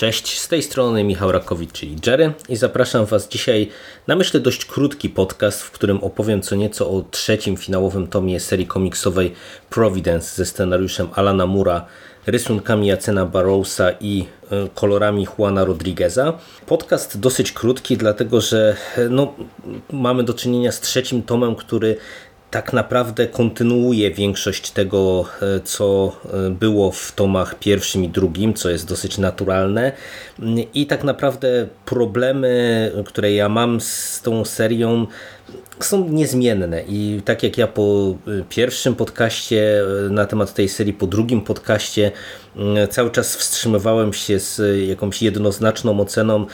Cześć, z tej strony Michał Rakowicz, czyli Jerry i zapraszam Was dzisiaj na myślę dość krótki podcast, w którym opowiem co nieco o trzecim finałowym tomie serii komiksowej Providence ze scenariuszem Alana Mura, rysunkami Jacena Barrowsa i e, kolorami Juana Rodrigueza. Podcast dosyć krótki, dlatego że e, no, mamy do czynienia z trzecim tomem, który tak naprawdę kontynuuje większość tego, e, co było w tomach pierwszym i drugim, co jest dosyć naturalne. I tak naprawdę problemy, które ja mam z tą serią, są niezmienne. I tak jak ja po y, pierwszym podcaście y, na temat tej serii, po drugim podcaście y, cały czas wstrzymywałem się z jakąś jednoznaczną oceną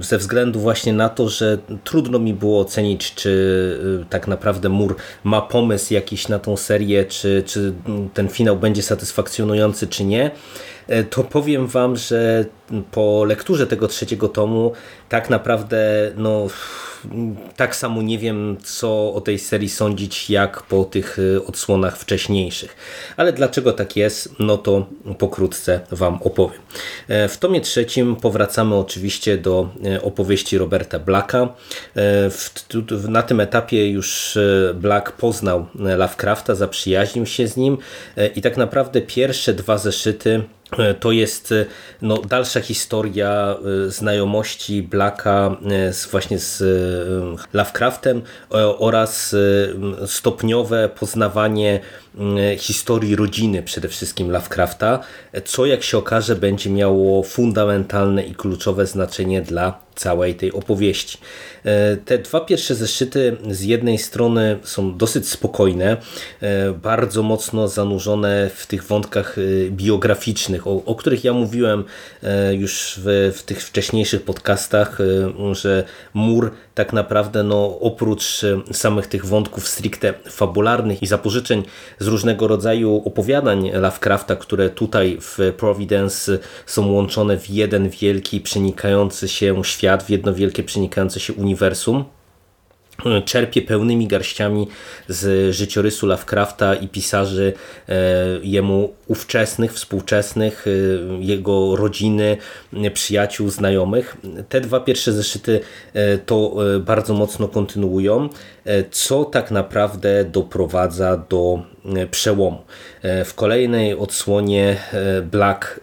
ze względu właśnie na to, że trudno mi było ocenić, czy tak naprawdę Mur ma pomysł jakiś na tą serię, czy, czy ten finał będzie satysfakcjonujący, czy nie to powiem Wam, że po lekturze tego trzeciego tomu tak naprawdę no, tak samo nie wiem, co o tej serii sądzić, jak po tych y, odsłonach wcześniejszych. Ale dlaczego tak jest, no to pokrótce Wam opowiem. E, w tomie trzecim powracamy oczywiście do e, opowieści Roberta Blacka. E, na tym etapie już Black poznał Lovecrafta, zaprzyjaźnił się z nim i tak naprawdę pierwsze dwa zeszyty E, to jest e, no, dalsza historia e, znajomości Blacka z, właśnie z Lovecraftem oraz stopniowe poznawanie historii rodziny przede wszystkim Lovecrafta, co jak się okaże będzie miało fundamentalne i kluczowe znaczenie dla całej tej opowieści. E, te dwa pierwsze zeszyty z jednej strony są dosyć spokojne, e, bardzo mocno zanurzone w tych wątkach e, biograficznych, o, o których ja mówiłem już w, w tych wcześniejszych podcastach, że Mur tak naprawdę no, oprócz samych tych wątków stricte fabularnych i zapożyczeń z różnego rodzaju opowiadań Lovecrafta, które tutaj w Providence są łączone w jeden wielki, przenikający się świat, w jedno wielkie, przenikające się uniwersum czerpie pełnymi garściami z życiorysu Lovecrafta i pisarzy e, jemu ówczesnych, współczesnych, e, jego rodziny, przyjaciół, znajomych. Te dwa pierwsze zeszyty e, to bardzo mocno kontynuują, co tak naprawdę doprowadza do przełomu. E, w kolejnej odsłonie e, Black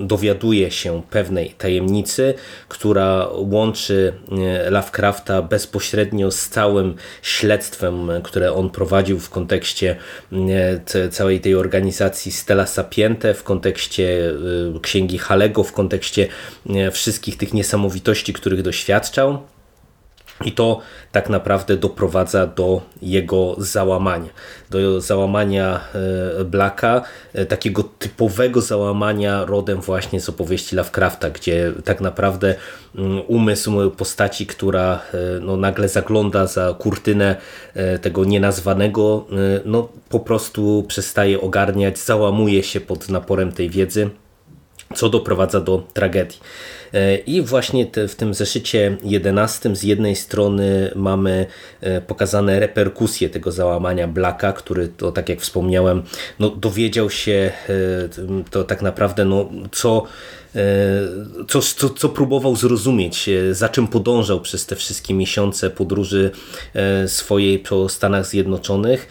dowiaduje się pewnej tajemnicy, która łączy Lovecrafta bezpośrednio z całym śledztwem, które on prowadził w kontekście całej tej organizacji Stella Sapiente, w kontekście księgi Halego, w kontekście wszystkich tych niesamowitości, których doświadczał. I to tak naprawdę doprowadza do jego załamania. Do załamania e, Blacka, e, takiego typowego załamania rodem właśnie z opowieści Lovecrafta, gdzie tak naprawdę mm, umysł postaci, która e, no, nagle zagląda za kurtynę tego nienazwanego, no, po prostu przestaje ogarniać, załamuje się pod naporem tej wiedzy co doprowadza do tragedii. E, I właśnie te, w tym zeszycie 11 z jednej strony mamy e, pokazane reperkusje tego załamania Blacka, który to tak jak wspomniałem, no, dowiedział się e, to tak naprawdę no, co co, co, co próbował zrozumieć, za czym podążał przez te wszystkie miesiące podróży swojej po Stanach Zjednoczonych.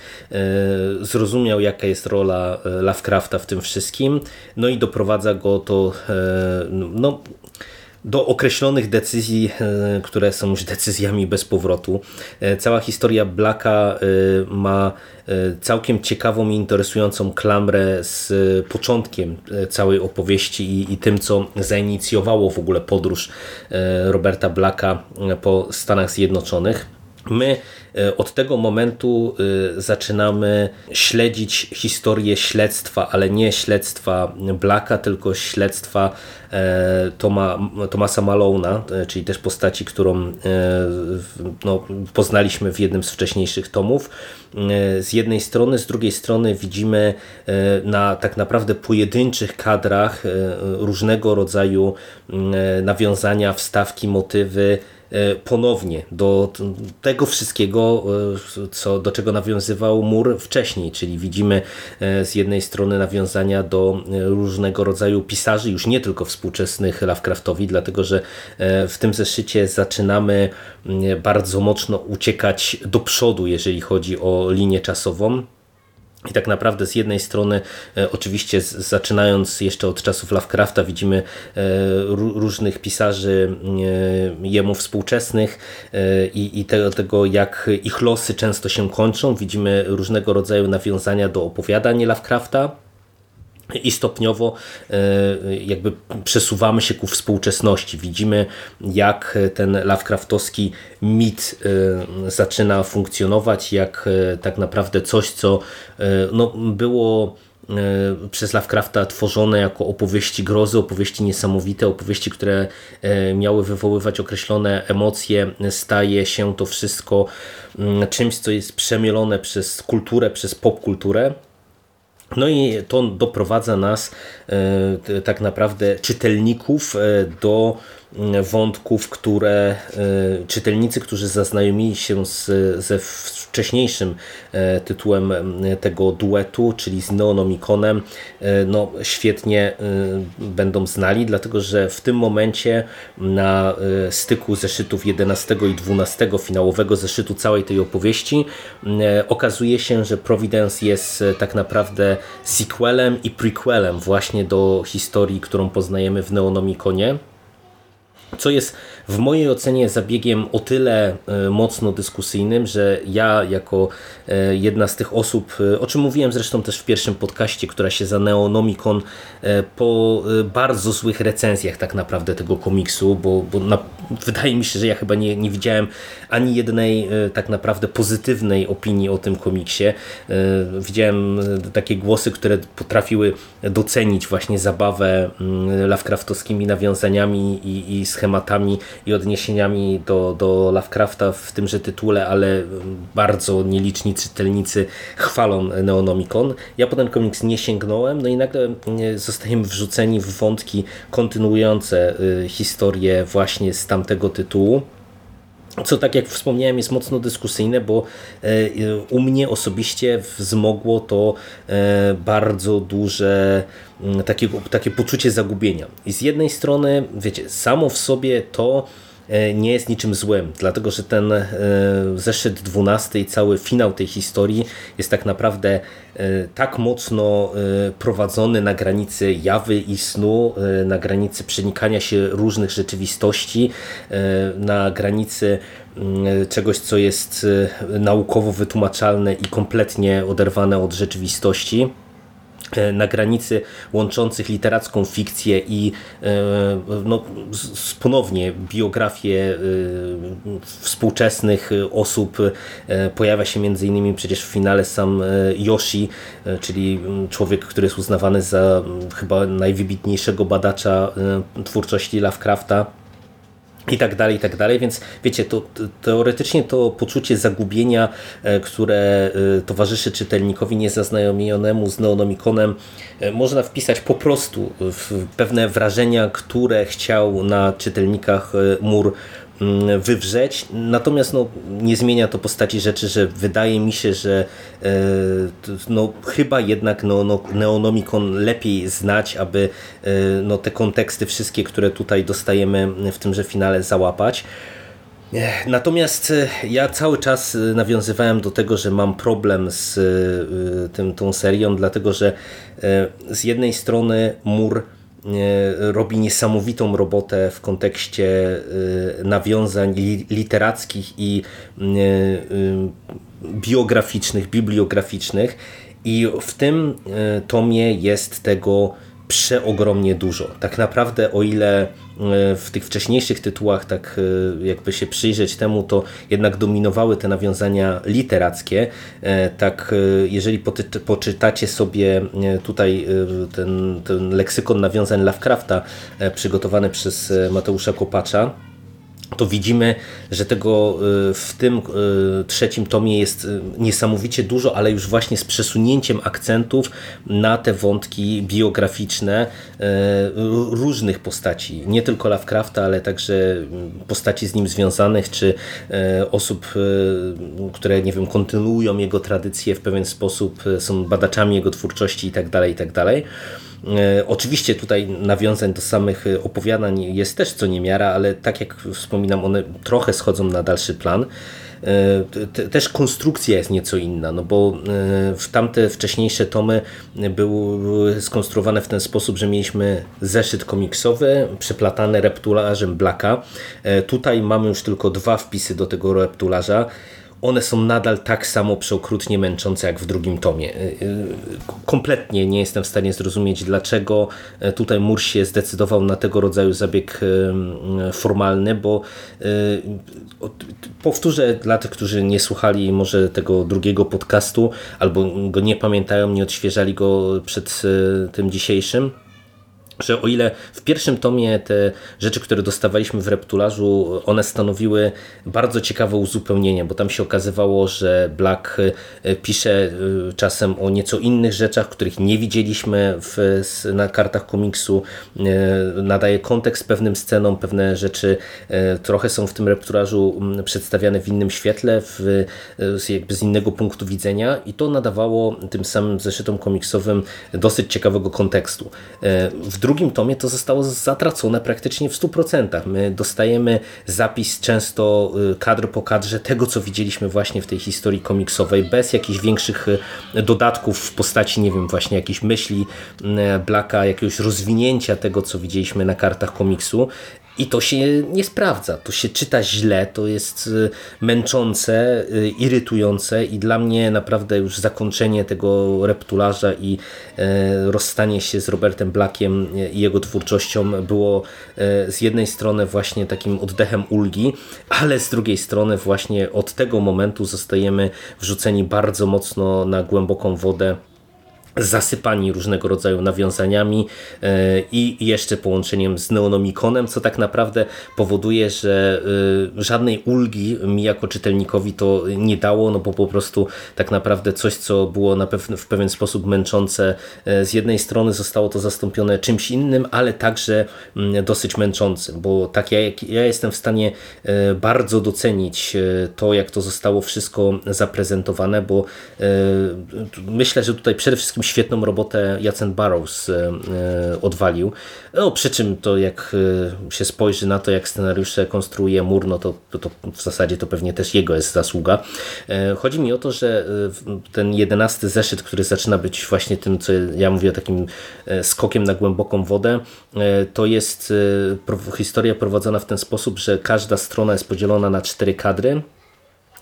Zrozumiał, jaka jest rola Lovecrafta w tym wszystkim, no i doprowadza go to no, do określonych decyzji, e, które są już decyzjami bez powrotu. E, cała historia Blacka e, ma całkiem ciekawą i interesującą klamrę z początkiem całej opowieści i, i tym, co zainicjowało w ogóle podróż Roberta Blacka po Stanach Zjednoczonych. My e, od tego momentu e, zaczynamy śledzić historię śledztwa, ale nie śledztwa Blacka, tylko śledztwa e, Toma, Tomasa Malona, czyli też postaci, którą no, poznaliśmy w jednym z wcześniejszych tomów. Z jednej strony, z drugiej strony widzimy na tak naprawdę pojedynczych kadrach różnego rodzaju nawiązania, wstawki, motywy ponownie do tego wszystkiego, co, do czego nawiązywał Mur wcześniej, czyli widzimy z jednej strony nawiązania do różnego rodzaju pisarzy, już nie tylko współczesnych Lovecraftowi, dlatego że w tym zeszycie zaczynamy bardzo mocno uciekać do przodu, jeżeli chodzi o linię czasową. I tak naprawdę z jednej strony, e, oczywiście zaczynając jeszcze od czasów Lovecrafta, widzimy e, różnych pisarzy e, jemu współczesnych i, i tego, jak ich losy często się kończą. Widzimy różnego rodzaju nawiązania do opowiadań Lovecrafta i stopniowo e, jakby przesuwamy się ku współczesności. Widzimy, jak ten Lovecraftowski mit e, zaczyna funkcjonować, jak e, tak naprawdę coś, co no, było przez Lovecrafta tworzone jako opowieści grozy, opowieści niesamowite, opowieści, które miały wywoływać określone emocje, staje się to wszystko mm, czymś, co jest przemielone przez kulturę, przez popkulturę no i to doprowadza nas e, tak naprawdę czytelników e, do wątków, które e, czytelnicy, którzy zaznajomili się z, ze wcześniejszym e, tytułem e, tego duetu, czyli z Neonomikonem, no świetnie będą znali, dlatego że w tym momencie na styku zeszytów 11 i 12 finałowego zeszytu całej tej opowieści okazuje się, że Providence jest tak naprawdę sequelem i prequelem właśnie do historii, którą poznajemy w Neonomikonie. Co jest w mojej ocenie zabiegiem o tyle e, mocno dyskusyjnym, że ja jako e, jedna z tych osób, e, o czym mówiłem zresztą też w pierwszym podcaście, która się za Neonomicon po bardzo złych recenzjach tak naprawdę tego komiksu, bo, bo na, wydaje mi się, że ja chyba nie, nie widziałem ani jednej tak naprawdę pozytywnej opinii o tym komiksie. Widziałem takie głosy, które potrafiły docenić właśnie zabawę mm, Lovecraftowskimi nawiązaniami i, i schematami i odniesieniami do, do Lovecrafta w tymże tytule, ale bardzo nieliczni czytelnicy chwalą Neonomicon. Ja po ten komiks nie sięgnąłem, no i nagle zostajemy wrzuceni w wątki kontynuujące y, historię właśnie z tamtego tytułu. Co tak jak wspomniałem jest mocno dyskusyjne, bo e, u mnie osobiście wzmogło to e, bardzo duże takie, takie poczucie zagubienia. I z jednej strony, wiecie, samo w sobie to nie jest niczym złym, dlatego że ten e, zeszyt 12 i cały finał tej historii jest tak naprawdę e, tak mocno prowadzony na granicy jawy i snu, na granicy przenikania się różnych rzeczywistości, na granicy mm, czegoś, co jest naukowo wytłumaczalne i kompletnie oderwane od rzeczywistości. E, na granicy łączących literacką fikcję i e, no, ponownie biografię e, współczesnych osób. Pojawia się między innymi przecież w finale sam Yoshi, czyli człowiek, który jest uznawany za chyba najwybitniejszego badacza twórczości Lovecrafta i tak dalej, i tak dalej, więc wiecie, to, teoretycznie to poczucie zagubienia, e, które e, towarzyszy czytelnikowi niezaznajomionemu z Neonomikonem, e, można wpisać po prostu w pewne wrażenia, które chciał na czytelnikach Mur wywrzeć. Natomiast no, nie zmienia to postaci rzeczy, że wydaje mi się, że e, no, chyba jednak no, Neonomicon lepiej znać, aby e, no, te konteksty wszystkie, które tutaj dostajemy w tymże finale załapać. Natomiast e, ja cały czas nawiązywałem do tego, że mam problem z tym, tą serią, dlatego że z jednej strony mur robi niesamowitą robotę w kontekście y, nawiązań literackich i y, biograficznych, bibliograficznych i w tym tomie jest tego przeogromnie dużo. Tak naprawdę o ile e, w tych wcześniejszych tytułach tak e, jakby się przyjrzeć temu, to jednak dominowały te nawiązania literackie, e, tak jeżeli poczytacie sobie tutaj ten, ten leksykon nawiązań Lovecrafta przygotowany przez Mateusza Kopacza, to widzimy, że tego w tym trzecim tomie jest niesamowicie dużo, ale już właśnie z przesunięciem akcentów na te wątki biograficzne różnych postaci, nie tylko Lovecrafta, ale także postaci z nim związanych, czy osób, które nie wiem, kontynuują jego tradycje w pewien sposób, są badaczami jego twórczości itd., tak itd. Tak E, oczywiście tutaj nawiązań do samych opowiadań jest też co niemiara, ale tak jak wspominam, one trochę schodzą na dalszy plan. E, też konstrukcja jest nieco inna, no bo e, w tamte wcześniejsze tomy były skonstruowane w ten sposób, że mieliśmy zeszyt komiksowy przeplatany reptularzem Blacka. Tutaj mamy już tylko dwa wpisy do tego reptularza one są nadal tak samo przeokrutnie męczące jak w drugim tomie. Y, y, kompletnie nie jestem w stanie zrozumieć, dlaczego e, tutaj Mur się zdecydował na tego rodzaju zabieg formalny, bo y, powtórzę dla tych, którzy nie słuchali może tego drugiego podcastu albo go nie pamiętają, nie odświeżali go przed tym dzisiejszym że o ile w pierwszym tomie te rzeczy, które dostawaliśmy w Reptularzu, one stanowiły bardzo ciekawe uzupełnienie, bo tam się okazywało, że Black e, pisze e, czasem o nieco innych rzeczach, których nie widzieliśmy w, na kartach komiksu, e, nadaje kontekst pewnym scenom, pewne rzeczy trochę są w tym Reptularzu przedstawiane w innym świetle, w, jakby z innego punktu widzenia i to nadawało tym samym zeszytom komiksowym dosyć ciekawego kontekstu. W drugim tomie to zostało zatracone praktycznie w 100%. My dostajemy zapis często y, kadr po kadrze tego, co widzieliśmy właśnie w tej historii komiksowej, bez jakichś większych y, dodatków w postaci, nie wiem, właśnie jakichś myśli y, Blacka, jakiegoś rozwinięcia tego, co widzieliśmy na kartach komiksu. I to się nie sprawdza, to się czyta źle, to jest y, męczące, y, irytujące i dla mnie naprawdę już zakończenie tego reptularza i e, rozstanie się z Robertem Blackiem i jego twórczością było e, z jednej strony właśnie takim oddechem ulgi, ale z drugiej strony właśnie od tego momentu zostajemy wrzuceni bardzo mocno na głęboką wodę zasypani różnego rodzaju nawiązaniami e, i jeszcze połączeniem z Neonomikonem, co tak naprawdę powoduje, że e, żadnej ulgi mi jako czytelnikowi to nie dało, no bo po prostu tak naprawdę coś, co było na w pewien sposób męczące, e, z jednej strony zostało to zastąpione czymś innym, ale także mm, dosyć męczącym, bo tak ja, ja jestem w stanie bardzo docenić to, jak to zostało wszystko zaprezentowane, bo myślę, że tutaj przede wszystkim świetną robotę Jacen Barrows e, e, odwalił. No, przy czym to jak e, się spojrzy na to, jak scenariusze konstruuje Mur, no to, to w zasadzie to pewnie też jego jest zasługa. Chodzi mi o to, że ten jedenasty zeszyt, który zaczyna być właśnie tym, co ja mówię, takim skokiem na głęboką wodę, to jest historia prowadzona w ten sposób, że każda strona jest podzielona na cztery kadry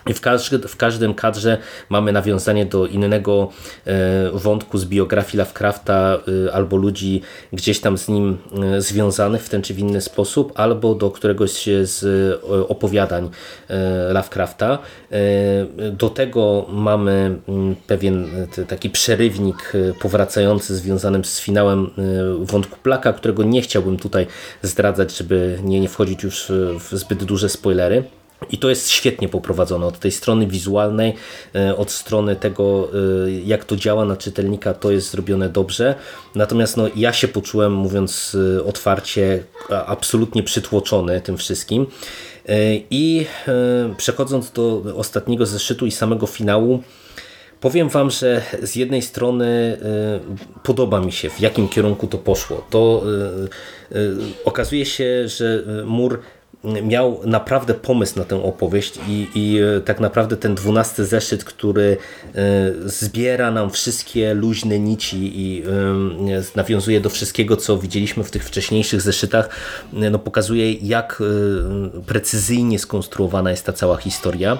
w, każdy, w każdym kadrze mamy nawiązanie do innego e, wątku z biografii Lovecrafta e, albo ludzi gdzieś tam z nim e, związanych w ten czy w inny sposób, albo do któregoś z opowiadań Lovecrafta. Do tego mamy mm, pewien taki przerywnik powracający związany z finałem wątku Plaka, którego nie chciałbym tutaj zdradzać, żeby nie, nie wchodzić już w zbyt duże spoilery. I to jest świetnie poprowadzone od tej strony wizualnej, e, od strony tego, e, jak to działa na czytelnika, to jest zrobione dobrze. Natomiast no, ja się poczułem, mówiąc e, otwarcie, absolutnie przytłoczony tym wszystkim. I przechodząc do ostatniego zeszytu i samego finału, Powiem Wam, że z jednej strony podoba mi się, w jakim kierunku to poszło. To okazuje się, że Mur miał naprawdę pomysł na tę opowieść i, i e, tak naprawdę ten dwunasty zeszyt, który e, zbiera nam wszystkie luźne nici i e, nawiązuje do wszystkiego, co widzieliśmy w tych wcześniejszych zeszytach, no pokazuje jak precyzyjnie skonstruowana jest ta cała historia.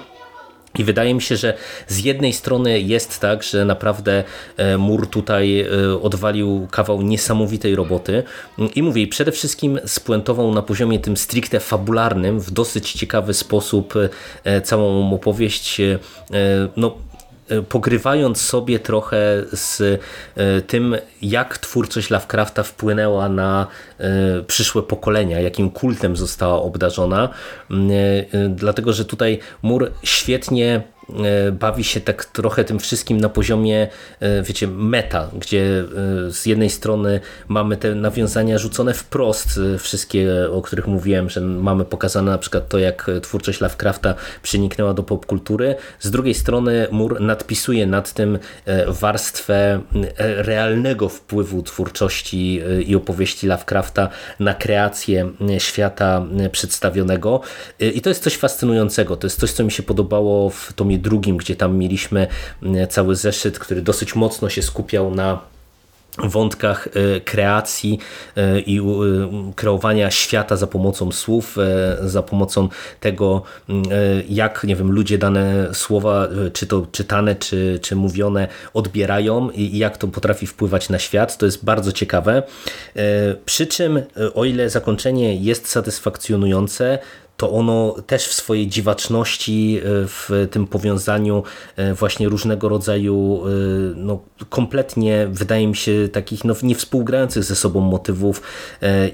I wydaje mi się, że z jednej strony jest tak, że naprawdę e, Mur tutaj e, odwalił kawał niesamowitej roboty. I mówię, przede wszystkim spuentował na poziomie tym stricte fabularnym w dosyć ciekawy sposób e, całą opowieść no, pogrywając sobie trochę z tym, jak twórczość Lovecrafta wpłynęła na przyszłe pokolenia, jakim kultem została obdarzona, dlatego że tutaj Mur świetnie bawi się tak trochę tym wszystkim na poziomie, e, wiecie, meta, gdzie e, z jednej strony mamy te nawiązania rzucone wprost, wszystkie, o których mówiłem, że mamy pokazane na przykład to, jak twórczość Lovecrafta przeniknęła do popkultury, z drugiej strony Mur nadpisuje nad tym warstwę realnego wpływu twórczości i opowieści Lovecrafta na kreację świata przedstawionego. I to jest coś fascynującego, to jest coś, co mi się podobało w tomie drugim, gdzie tam mieliśmy mm, cały zeszyt, który dosyć mocno się skupiał na wątkach e, kreacji e, i e, kreowania świata za pomocą słów, za pomocą tego, mm, jak nie wiem, ludzie dane słowa, czy to czytane, czy, czy mówione, odbierają i jak to potrafi wpływać na świat. To jest bardzo ciekawe. Przy czym, o ile zakończenie jest satysfakcjonujące, to ono też w swojej dziwaczności, e, w tym powiązaniu e, właśnie różnego rodzaju e, no, kompletnie wydaje mi się takich no, niewspółgrających ze sobą motywów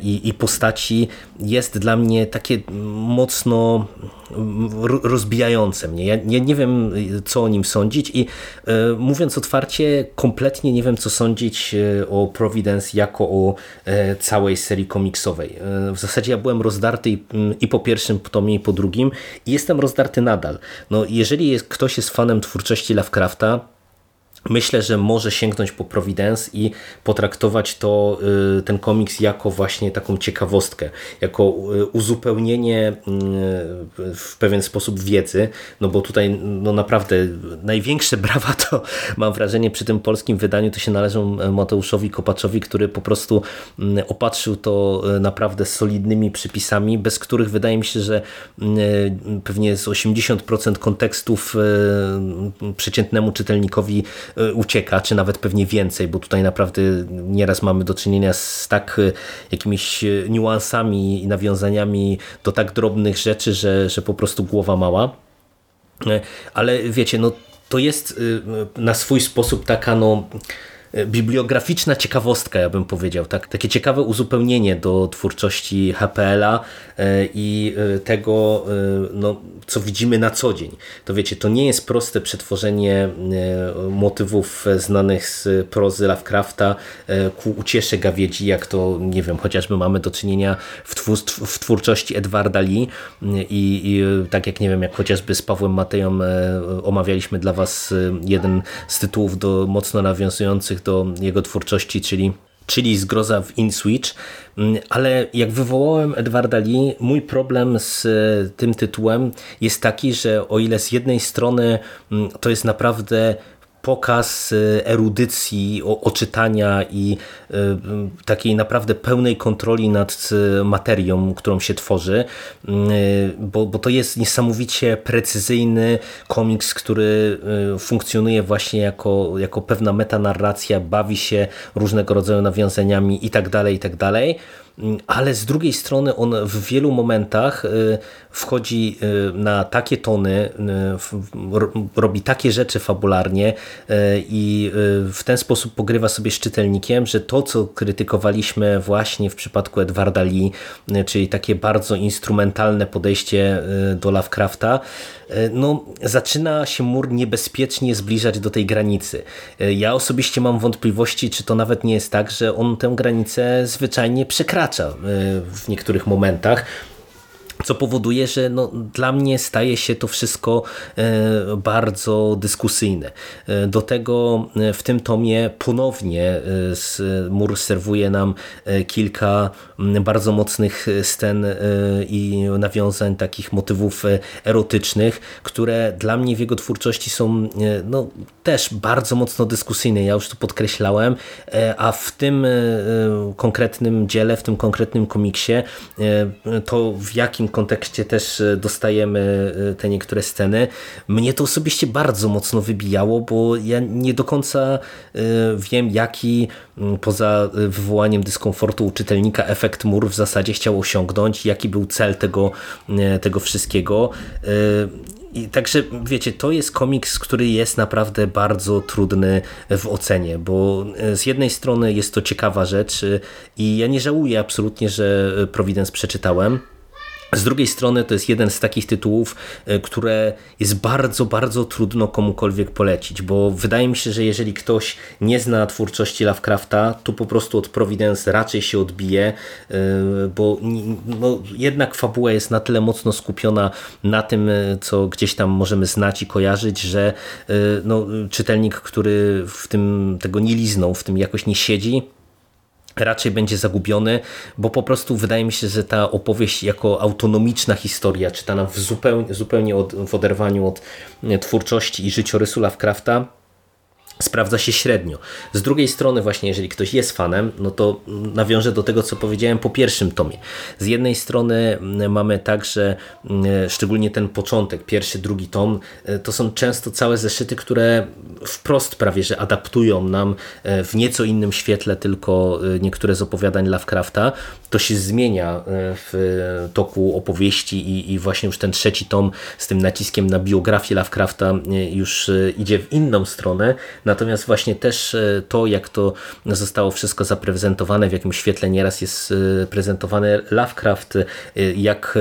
i, i postaci. Jest dla mnie takie mocno rozbijające mnie. Ja nie, nie wiem, co o nim sądzić i e, mówiąc otwarcie, kompletnie nie wiem, co sądzić e, o Providence jako o e, całej serii komiksowej. W zasadzie ja byłem rozdarty i, i po pierwszym tomie, i po drugim i jestem rozdarty nadal. No, jeżeli jest, ktoś jest fanem twórczości Lovecrafta, Myślę, że może sięgnąć po Providence i potraktować to, y, ten komiks jako właśnie taką ciekawostkę, jako y, uzupełnienie y, w pewien sposób wiedzy, no bo tutaj no naprawdę największe brawa to mam wrażenie przy tym polskim wydaniu to się należą Mateuszowi Kopaczowi, który po prostu mm, opatrzył to naprawdę solidnymi przypisami, bez których wydaje mi się, że pewnie z 80% kontekstów przeciętnemu czytelnikowi E, ucieka, czy nawet pewnie więcej, bo tutaj naprawdę nieraz mamy do czynienia z tak e, jakimiś e, niuansami i nawiązaniami do tak drobnych rzeczy, że, że po prostu głowa mała. Ale wiecie, no to jest na swój sposób taka no E, bibliograficzna ciekawostka, ja bym powiedział, tak? takie ciekawe uzupełnienie do twórczości HPL-a e, i e, tego, no, co widzimy na co dzień. To wiecie, to nie jest proste przetworzenie motywów znanych z prozy Lovecrafta ku uciesze gawiedzi, jak to, nie wiem, chociażby mamy do czynienia w, twór w twórczości Edwarda Lee i, i tak jak, nie wiem, jak chociażby z Pawłem Mateją omawialiśmy dla Was jeden z tytułów do mocno nawiązujących do jego twórczości, czyli czyli zgroza w InSwitch, mm, ale jak wywołałem Edwarda Lee, mój problem z e, tym tytułem jest taki, że o ile z jednej strony mm, to jest naprawdę pokaz y, erudycji, oczytania i y, takiej naprawdę pełnej kontroli nad y, materią, którą się tworzy, bo, bo to jest niesamowicie precyzyjny komiks, który funkcjonuje właśnie jako, jako pewna metanarracja, bawi się różnego rodzaju nawiązaniami i tak dalej, i tak dalej ale z drugiej strony on w wielu momentach y, wchodzi y, na takie tony, y, robi takie rzeczy fabularnie i w ten sposób pogrywa sobie z czytelnikiem, że to, co krytykowaliśmy właśnie w przypadku Edwarda Lee, czyli takie bardzo instrumentalne podejście do Lovecrafta, no, zaczyna się mur niebezpiecznie zbliżać do tej granicy. Ja osobiście mam wątpliwości, czy to nawet nie jest tak, że on tę granicę zwyczajnie przekracza e, w niektórych momentach co powoduje, że no, dla mnie staje się to wszystko e, bardzo dyskusyjne. E, do tego e, w tym tomie ponownie Mur serwuje nam kilka bardzo mocnych scen i nawiązań takich motywów erotycznych, które dla mnie w jego twórczości są no, też bardzo mocno dyskusyjne. Ja już to podkreślałem, a w tym konkretnym dziele, w tym konkretnym komiksie to w jakim kontekście też e, dostajemy e, te niektóre sceny. Mnie to osobiście bardzo mocno wybijało, bo ja nie do końca e, wiem, jaki poza wywołaniem dyskomfortu u czytelnika efekt mur w zasadzie chciał osiągnąć, jaki był cel tego, tego wszystkiego. I także, wiecie, to jest komiks, który jest naprawdę bardzo trudny w ocenie, bo z jednej strony jest to ciekawa rzecz i ja nie żałuję absolutnie, że Providence przeczytałem, z drugiej strony to jest jeden z takich tytułów, e, które jest bardzo, bardzo trudno komukolwiek polecić, bo wydaje mi się, że jeżeli ktoś nie zna twórczości Lovecrafta, to po prostu od Providence raczej się odbije, e, bo no, jednak fabuła jest na tyle mocno skupiona na tym, e, co gdzieś tam możemy znać i kojarzyć, że no, czytelnik, który w tym tego nie liznął, w tym jakoś nie siedzi, raczej będzie zagubiony, bo po prostu wydaje mi się, że ta opowieść jako autonomiczna historia, czytana w zupełnie, zupełnie od, w oderwaniu od twórczości i życiorysu Lovecrafta, sprawdza się średnio. Z drugiej strony właśnie, jeżeli ktoś jest fanem, no to nawiążę do tego, co powiedziałem po pierwszym tomie. Z jednej strony mm, mamy tak, że mm, szczególnie ten początek, pierwszy, drugi tom, e, to są często całe zeszyty, które wprost prawie, że adaptują nam e, w nieco innym świetle tylko e, niektóre z opowiadań Lovecrafta. To się zmienia w toku opowieści i, i właśnie już ten trzeci tom z tym naciskiem na biografię Lovecrafta już idzie w inną stronę, Natomiast właśnie też e, to, jak to zostało wszystko zaprezentowane, w jakim świetle nieraz jest e, prezentowany Lovecraft, e, jak,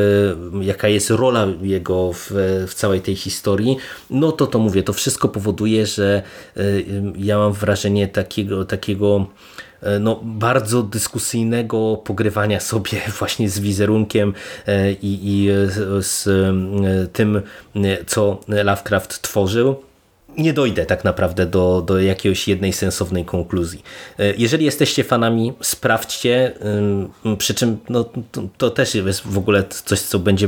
jaka jest rola jego w, w całej tej historii, no to to mówię, to wszystko powoduje, że ja mam wrażenie takiego, takiego no, bardzo dyskusyjnego pogrywania sobie właśnie z wizerunkiem i, i z tym, co Lovecraft tworzył nie dojdę tak naprawdę do, do jakiejś jednej sensownej konkluzji. E, jeżeli jesteście fanami, sprawdźcie, przy czym no, to, to, też jest w ogóle coś, co będzie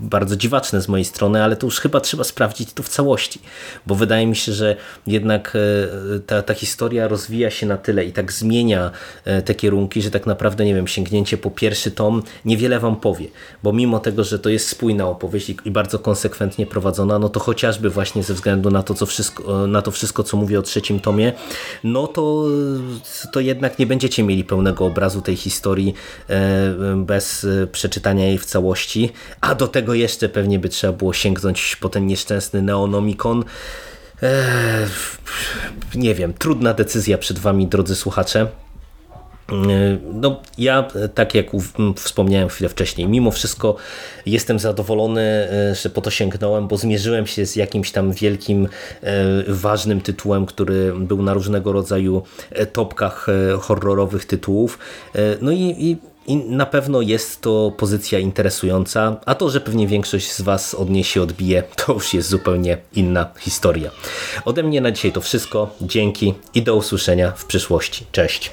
bardzo dziwaczne z mojej strony, ale to już chyba trzeba sprawdzić to w całości, bo wydaje mi się, że jednak e, ta, ta historia rozwija się na tyle i tak zmienia e, te kierunki, że tak naprawdę, nie wiem, sięgnięcie po pierwszy tom niewiele wam powie, bo mimo tego, że to jest spójna opowieść i, i bardzo konsekwentnie prowadzona, no to chociażby właśnie ze względu na to, co wszystko wszystko, na to wszystko, co mówię o trzecim tomie, no to, to jednak nie będziecie mieli pełnego obrazu tej historii e, bez przeczytania jej w całości, a do tego jeszcze pewnie by trzeba było sięgnąć po ten nieszczęsny Neonomicon. Eee, nie wiem, trudna decyzja przed Wami, drodzy słuchacze. Yy, no, ja, tak jak wspomniałem chwilę wcześniej, mimo wszystko jestem zadowolony, yy, że po to sięgnąłem, bo zmierzyłem się z jakimś tam wielkim, ważnym tytułem, który był na różnego rodzaju topkach horrorowych tytułów. No i, i i na pewno jest to pozycja interesująca, a to, że pewnie większość z Was od niej się odbije, to już jest zupełnie inna historia. Ode mnie na dzisiaj to wszystko. Dzięki i do usłyszenia w przyszłości. Cześć.